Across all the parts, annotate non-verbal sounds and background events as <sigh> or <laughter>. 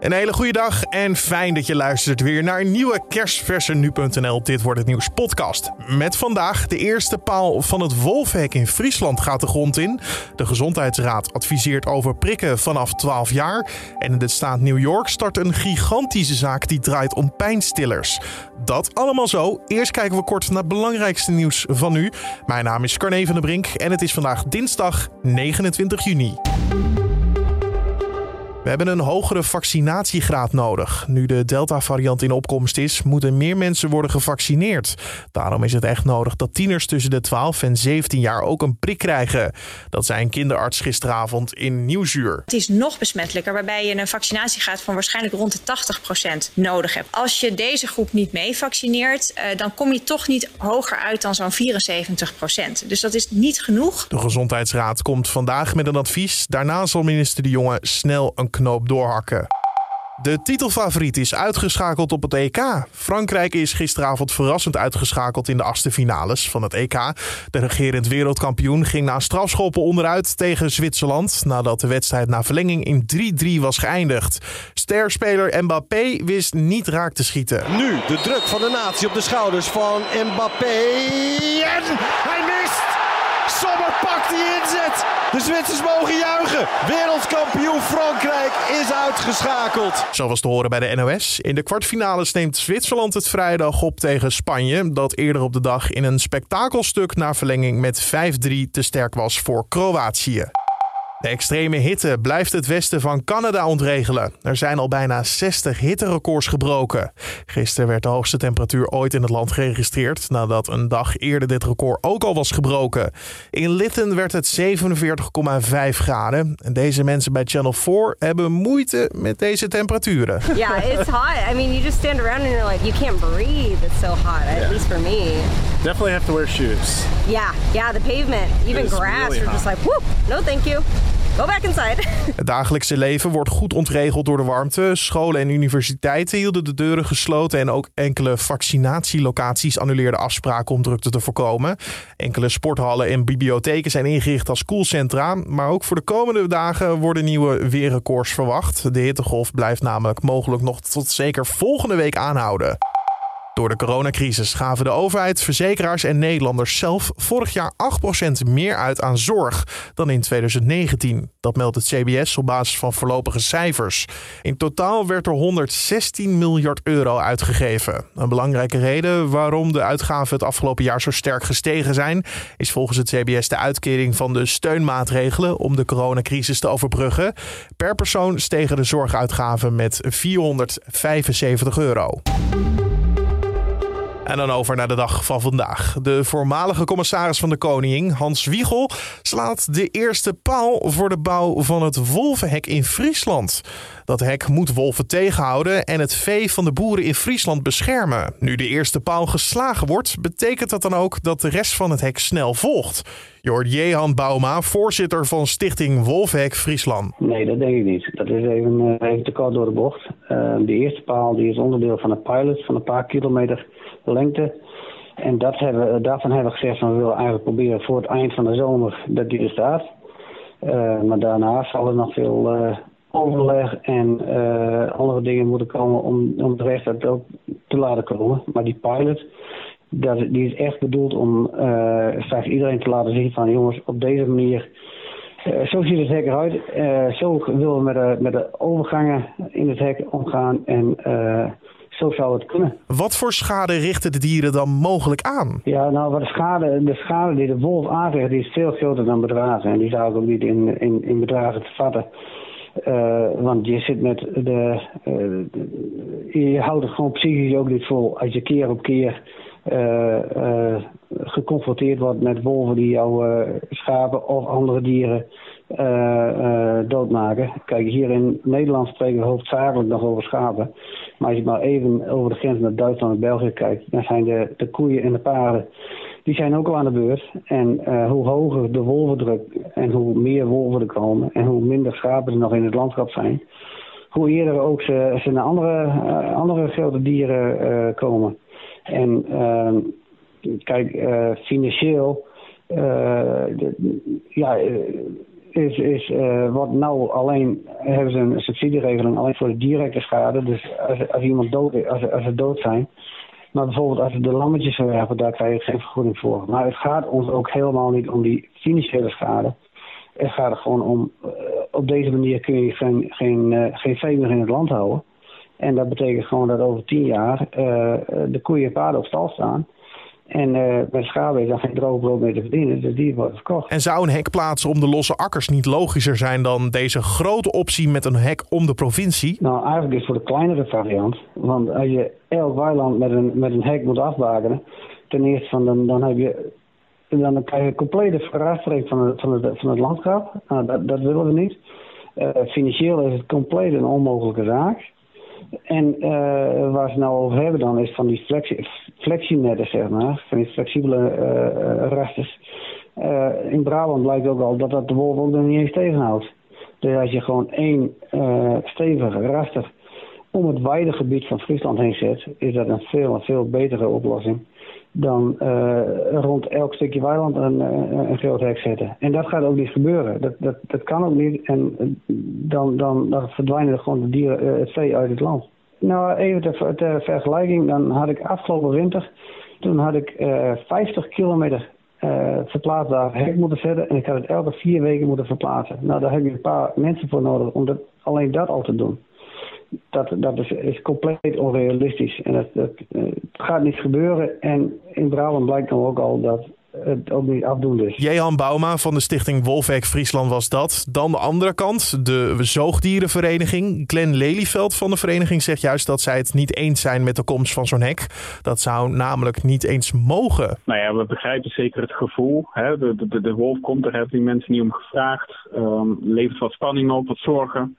Een hele goede dag en fijn dat je luistert weer naar een nieuwe kerstverse nu.nl Dit wordt het nieuws podcast. Met vandaag de eerste paal van het wolfhek in Friesland gaat de grond in. De Gezondheidsraad adviseert over prikken vanaf 12 jaar. En in de staat New York start een gigantische zaak die draait om pijnstillers. Dat allemaal zo. Eerst kijken we kort naar het belangrijkste nieuws van nu. Mijn naam is Carne van der Brink en het is vandaag dinsdag 29 juni. We hebben een hogere vaccinatiegraad nodig. Nu de Delta-variant in opkomst is, moeten meer mensen worden gevaccineerd. Daarom is het echt nodig dat tieners tussen de 12 en 17 jaar ook een prik krijgen. Dat zei een kinderarts gisteravond in Nieuwsuur. Het is nog besmettelijker, waarbij je een vaccinatiegraad van waarschijnlijk rond de 80% nodig hebt. Als je deze groep niet mee vaccineert, eh, dan kom je toch niet hoger uit dan zo'n 74%. Dus dat is niet genoeg. De Gezondheidsraad komt vandaag met een advies. Daarna zal minister De Jonge snel een doorhakken. De titelfavoriet is uitgeschakeld op het EK. Frankrijk is gisteravond verrassend uitgeschakeld in de achtste finales van het EK. De regerend wereldkampioen ging na strafschoppen onderuit tegen Zwitserland... nadat de wedstrijd na verlenging in 3-3 was geëindigd. Sterspeler Mbappé wist niet raak te schieten. Nu de druk van de natie op de schouders van Mbappé. En hij mist! Sommer pakt die inzet. De Zwitsers mogen juichen. Wereldkampioen Frankrijk is uitgeschakeld. Zo was te horen bij de NOS. In de kwartfinales neemt Zwitserland het vrijdag op tegen Spanje. Dat eerder op de dag in een spektakelstuk naar verlenging met 5-3 te sterk was voor Kroatië. De extreme hitte blijft het westen van Canada ontregelen. Er zijn al bijna 60 hitterecords gebroken. Gisteren werd de hoogste temperatuur ooit in het land geregistreerd, nadat een dag eerder dit record ook al was gebroken. In Lytton werd het 47,5 graden. En deze mensen bij Channel 4 hebben moeite met deze temperaturen. <laughs> Yeah, it's hot. I mean, you just stand around and you're like, you can't breathe. It's so hot, at least for me. Definitely have to wear shoes. Yeah, yeah, the pavement, even grass, really you're just like, whoop, no thank you. <laughs> Het dagelijkse leven wordt goed ontregeld door de warmte. Scholen en universiteiten hielden de deuren gesloten en ook enkele vaccinatielocaties annuleerden afspraken om drukte te voorkomen. Enkele sporthallen en bibliotheken zijn ingericht als koelcentra, maar ook voor de komende dagen worden nieuwe weerrecords verwacht. De hittegolf blijft namelijk mogelijk nog tot zeker volgende week aanhouden. Door de coronacrisis gaven de overheid, verzekeraars en Nederlanders zelf vorig jaar 8% meer uit aan zorg dan in 2019. Dat meldt het CBS op basis van voorlopige cijfers. In totaal werd er 116 miljard euro uitgegeven. Een belangrijke reden waarom de uitgaven het afgelopen jaar zo sterk gestegen zijn, is volgens het CBS de uitkering van de steunmaatregelen om de coronacrisis te overbruggen. Per persoon stegen de zorguitgaven met 475 euro. En dan over naar de dag van vandaag. De voormalige commissaris van de Koningin, Hans Wiegel, slaat de eerste paal voor de bouw van het wolvenhek in Friesland. Dat hek moet wolven tegenhouden en het vee van de boeren in Friesland beschermen. Nu de eerste paal geslagen wordt, betekent dat dan ook dat de rest van het hek snel volgt. Je hoort Jehan voorzitter van stichting Wolfhek Friesland. Nee, dat denk ik niet. Dat is even, eh, even te kort door de bocht. Eh, de eerste paal die is onderdeel van een pilot van een paar kilometer lengte. En dat hebben, we- daarvan hebben we gezegd van we willen eigenlijk proberen voor het eind van de zomer dat die er staat. Eh, maar daarna zal er nog veel eh, overleg en eh, andere dingen moeten komen om, om de dat ook te laten komen. Maar die pilot, dat, die is echt bedoeld om eh, straks iedereen te laten zien van jongens, op deze manier eh, zo ziet het hek eruit. Eh, zo willen we met de, met de overgangen in het hek omgaan. En eh, zo zou het kunnen. Wat voor schade richten de dieren dan mogelijk aan? Ja, nou, wat de schade, de schade die de wolf aanricht, die is veel groter dan bedragen. En die zou ik ook niet in, in, in bedragen te vatten. Eh, want je zit met de, eh, Je houdt het gewoon psychisch ook niet vol. Als je keer op keer eh, eh, geconfronteerd wordt met wolven die jouw eh, schapen of andere dieren eh, eh, doodmaken. Kijk, hier in Nederland spreken we hoofdzakelijk nog over schapen. Maar als je maar even over de grens naar Duitsland en België kijkt, dan zijn de, de koeien en de paarden, die zijn ook al aan de beurt. En eh, hoe hoger de wolvendruk en hoe meer wolven er komen en hoe minder schapen er nog in het landschap zijn, hoe eerder ook ze, ze naar andere, eh, andere grote dieren eh, komen. En ehm, kijk, eh, financieel, eh, ja, eh, is, is wat nou alleen hebben ze een subsidieregeling alleen voor de directe schade. Dus als, als iemand dood als, als ze dood zijn. Maar bijvoorbeeld als ze de lammetjes verwerpen, daar krijg je geen vergoeding voor. Maar het gaat ons ook helemaal niet om die financiële schade. Het gaat er gewoon om, op deze manier kun je geen, geen, geen vee meer in het land houden. En dat betekent gewoon dat over tien jaar de koeien en paarden op stal staan. En uh, bij schade is dan geen droog brood meer te verdienen, dus die wordt verkocht. En zou een hek plaatsen om de losse akkers niet logischer zijn dan deze grote optie met een hek om de provincie? Nou, eigenlijk is het voor de kleinere variant. Want als je elk weiland met een, met een hek moet afbakenen, ten eerste van dan, dan heb je dan krijg je een complete verrastering van het, van het, van het landschap. Nou, dat, dat willen we niet. Uh, financieel is het compleet een onmogelijke zaak. En uh, waar ze nou over hebben dan is van die flexi flexienetten, zeg maar. Van die flexibele uh, rasters. Uh, in Brabant blijkt ook al dat dat de wolf nog niet eens tegenhoudt. Dus als je gewoon één stevige raster om het weidegebied van Friesland heen zet, is dat een veel, veel betere oplossing dan uh, rond elk stukje weiland een, een groot hek zetten. En dat gaat ook niet gebeuren. Dat, dat, dat kan ook niet. En dan, dan, dan verdwijnen er gewoon de dieren, het vee uit het land. Nou, even ter, vergelijking, dan had ik afgelopen winter, toen had ik uh, 50 kilometer uh, verplaatsbaar hek moeten zetten en ik had het elke vier weken moeten verplaatsen. Nou, daar heb je een paar mensen voor nodig om dat, alleen dat al te doen dat, dat is, is, compleet onrealistisch. En dat, dat, uh, het gaat niet gebeuren. En in Brabant blijkt dan ook al dat het ook niet afdoende is. Jehan Bauma van de stichting Wolfhek Friesland was dat. Dan de andere kant, de zoogdierenvereniging. Glenn Lelyveld van de vereniging zegt juist dat zij het niet eens zijn met de komst van zo'n hek. Dat zou namelijk niet eens mogen. Nou ja, we begrijpen zeker het gevoel. Hè? De, de, de, wolf komt, daar hebben die mensen niet om gevraagd. Um, levert wat spanning op, wat zorgen.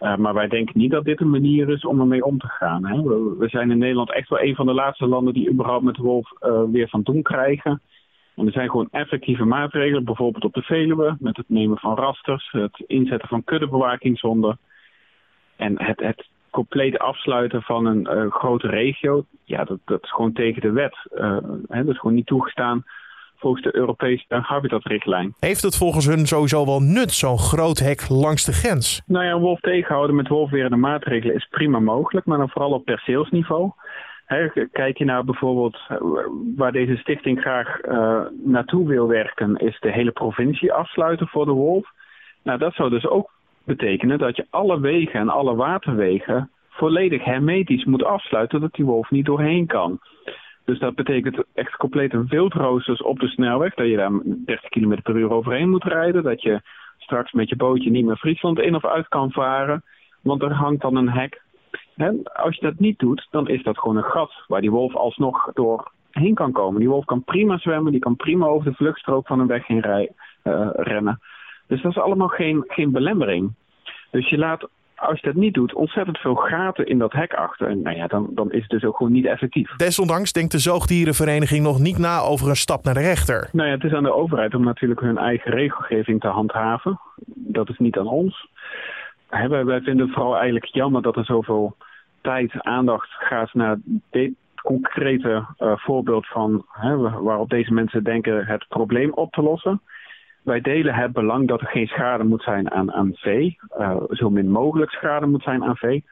Uh, maar wij denken niet dat dit een manier is om ermee om te gaan. Hè. We, zijn in Nederland echt wel een van de laatste landen die überhaupt met de wolf uh, weer van doen krijgen. En er zijn gewoon effectieve maatregelen, bijvoorbeeld op de Veluwe, met het nemen van rasters, het inzetten van kuddebewakingszonden en het, het compleet afsluiten van een uh, grote regio. Ja, dat, dat, is gewoon tegen de wet. Hè, dat is gewoon niet toegestaan volgens de Europese habitatrichtlijn. Heeft het volgens hun sowieso wel nut, zo'n groot hek langs de grens? Nou ja, een wolf tegenhouden met wolfwerende maatregelen is prima mogelijk, maar dan vooral op perceelsniveau. He, kijk je naar bijvoorbeeld waar deze stichting graag uh, naartoe wil werken, is de hele provincie afsluiten voor de wolf. Nou, dat zou dus ook betekenen dat je alle wegen en alle waterwegen volledig hermetisch moet afsluiten, dat die wolf niet doorheen kan. Dus dat betekent echt complete wildroosters op de snelweg. Dat je daar 30 km per uur overheen moet rijden. Dat je straks met je bootje niet meer Friesland in of uit kan varen. Want er hangt dan een hek. En als je dat niet doet, dan is dat gewoon een gat waar die wolf alsnog doorheen kan komen. Die wolf kan prima zwemmen, die kan prima over de vluchtstrook van een weg heen uh, rennen. Dus dat is allemaal geen, geen belemmering. Dus je laat als je dat niet doet, ontzettend veel gaten in dat hek achter. En nou ja, dan, dan is het dus ook gewoon niet effectief. Desondanks denkt de zoogdierenvereniging nog niet na over een stap naar de rechter. Nou ja, het is aan de overheid om natuurlijk hun eigen regelgeving te handhaven. Dat is niet aan ons. Wij, wij vinden het vooral eigenlijk jammer dat er zoveel tijd, aandacht gaat naar dit concrete uh, voorbeeld van hè, waarop deze mensen denken het probleem op te lossen. Wij delen het belang dat er geen schade moet zijn aan, aan vee. Uh, zo min mogelijk schade moet zijn aan vee.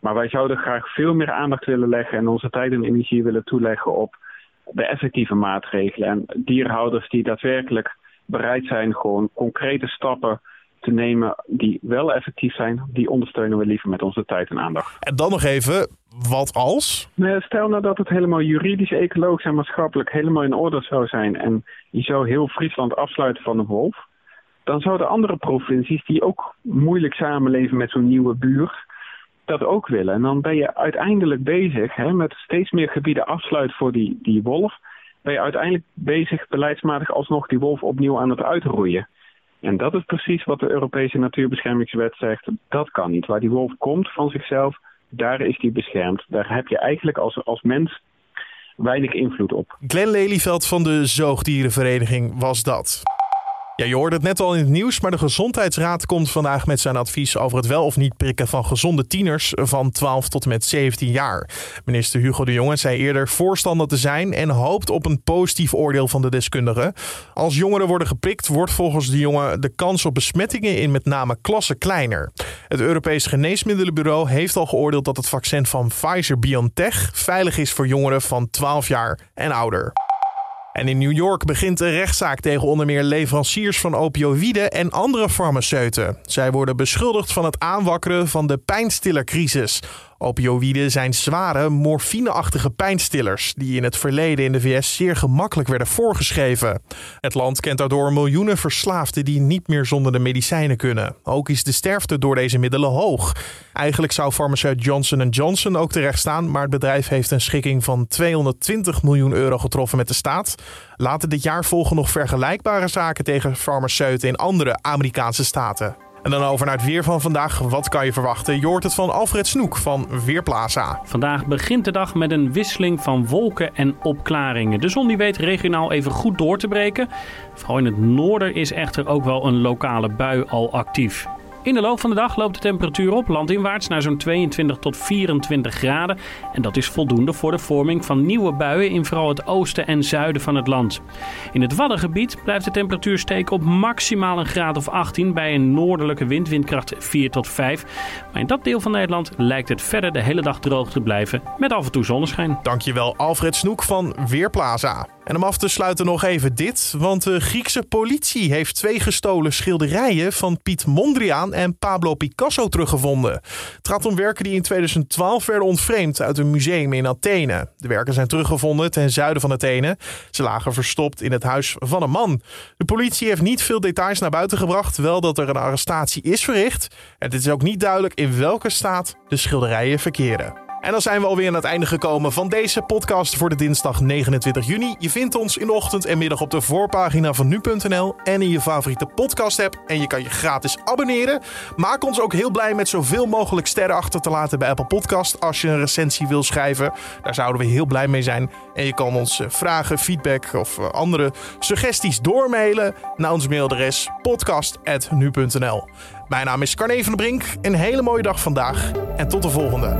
Maar wij zouden graag veel meer aandacht willen leggen en onze tijd en energie willen toeleggen op de effectieve maatregelen. En dierhouders die daadwerkelijk bereid zijn gewoon concrete stappen te nemen die wel effectief zijn, die ondersteunen we liever met onze tijd en aandacht. En dan nog even, wat als? Stel nou dat het helemaal juridisch, ecologisch en maatschappelijk helemaal in orde zou zijn en je zou heel Friesland afsluiten van de wolf, dan zouden andere provincies die ook moeilijk samenleven met zo'n nieuwe buur, dat ook willen. En dan ben je uiteindelijk bezig hè, met steeds meer gebieden afsluiten voor die, die wolf, ben je uiteindelijk bezig beleidsmatig alsnog die wolf opnieuw aan het uitroeien. En dat is precies wat de Europese Natuurbeschermingswet zegt. Dat kan niet. Waar die wolf komt van zichzelf, daar is die beschermd. Daar heb je eigenlijk als, als mens weinig invloed op. Glenn Lelyveld van de Zoogdierenvereniging was dat. Ja, je hoorde het net al in het nieuws, maar de Gezondheidsraad komt vandaag met zijn advies over het wel of niet prikken van gezonde tieners van 12 tot en met 17 jaar. Minister Hugo de Jonge zei eerder voorstander te zijn en hoopt op een positief oordeel van de deskundigen. Als jongeren worden geprikt, wordt volgens de jongen de kans op besmettingen in met name klassen kleiner. Het Europees Geneesmiddelenbureau heeft al geoordeeld dat het vaccin van Pfizer-BioNTech veilig is voor jongeren van 12 jaar en ouder. En in New York begint een rechtszaak tegen onder meer leveranciers van opioïden en andere farmaceuten. Zij worden beschuldigd van het aanwakkeren van de pijnstillercrisis. Opioïden zijn zware, morfineachtige pijnstillers die in het verleden in de VS zeer gemakkelijk werden voorgeschreven. Het land kent daardoor miljoenen verslaafden die niet meer zonder de medicijnen kunnen. Ook is de sterfte door deze middelen hoog. Eigenlijk zou farmaceut Johnson Johnson ook terecht staan, maar het bedrijf heeft een schikking van 220 miljoen euro getroffen met de staat. Later dit jaar volgen nog vergelijkbare zaken tegen farmaceuten in andere Amerikaanse staten. En dan over naar het weer van vandaag. Wat kan je verwachten? Je hoort het van Alfred Snoek van Weerplaza. Vandaag begint de dag met een wisseling van wolken en opklaringen. De zon die weet regionaal even goed door te breken. Vooral in het noorden is echter ook wel een lokale bui al actief. In de loop van de dag loopt de temperatuur op, landinwaarts naar zo'n 22 tot 24 graden. En dat is voldoende voor de vorming van nieuwe buien in vooral het oosten en zuiden van het land. In het Waddengebied blijft de temperatuur steken op maximaal een graad of 18 bij een noordelijke wind, windkracht 4 tot 5. Maar in dat deel van Nederland lijkt het verder de hele dag droog te blijven met af en toe zonneschijn. Dankjewel Alfred Snoek van Weerplaza. En om af te sluiten nog even dit, want de Griekse politie heeft twee gestolen schilderijen van Piet Mondriaan en Pablo Picasso teruggevonden. Het gaat om werken die in 2012 werden ontvreemd uit een museum in Athene. De werken zijn teruggevonden ten zuiden van Athene. Ze lagen verstopt in het huis van een man. De politie heeft niet veel details naar buiten gebracht, wel dat er een arrestatie is verricht. En het is ook niet duidelijk in welke staat de schilderijen verkeren. En dan zijn we alweer aan het einde gekomen van deze podcast voor de dinsdag 29 juni. Je vindt ons in de ochtend en middag op de voorpagina van nu.nl en in je favoriete podcast app. En je kan je gratis abonneren. Maak ons ook heel blij met zoveel mogelijk sterren achter te laten bij Apple Podcast als je een recensie wil schrijven. Daar zouden we heel blij mee zijn. En je kan ons eh, vragen, feedback of eh, andere suggesties doormailen naar ons mailadres podcast.nu.nl. Mijn naam is Carne van der Brink. Een hele mooie dag vandaag en tot de volgende.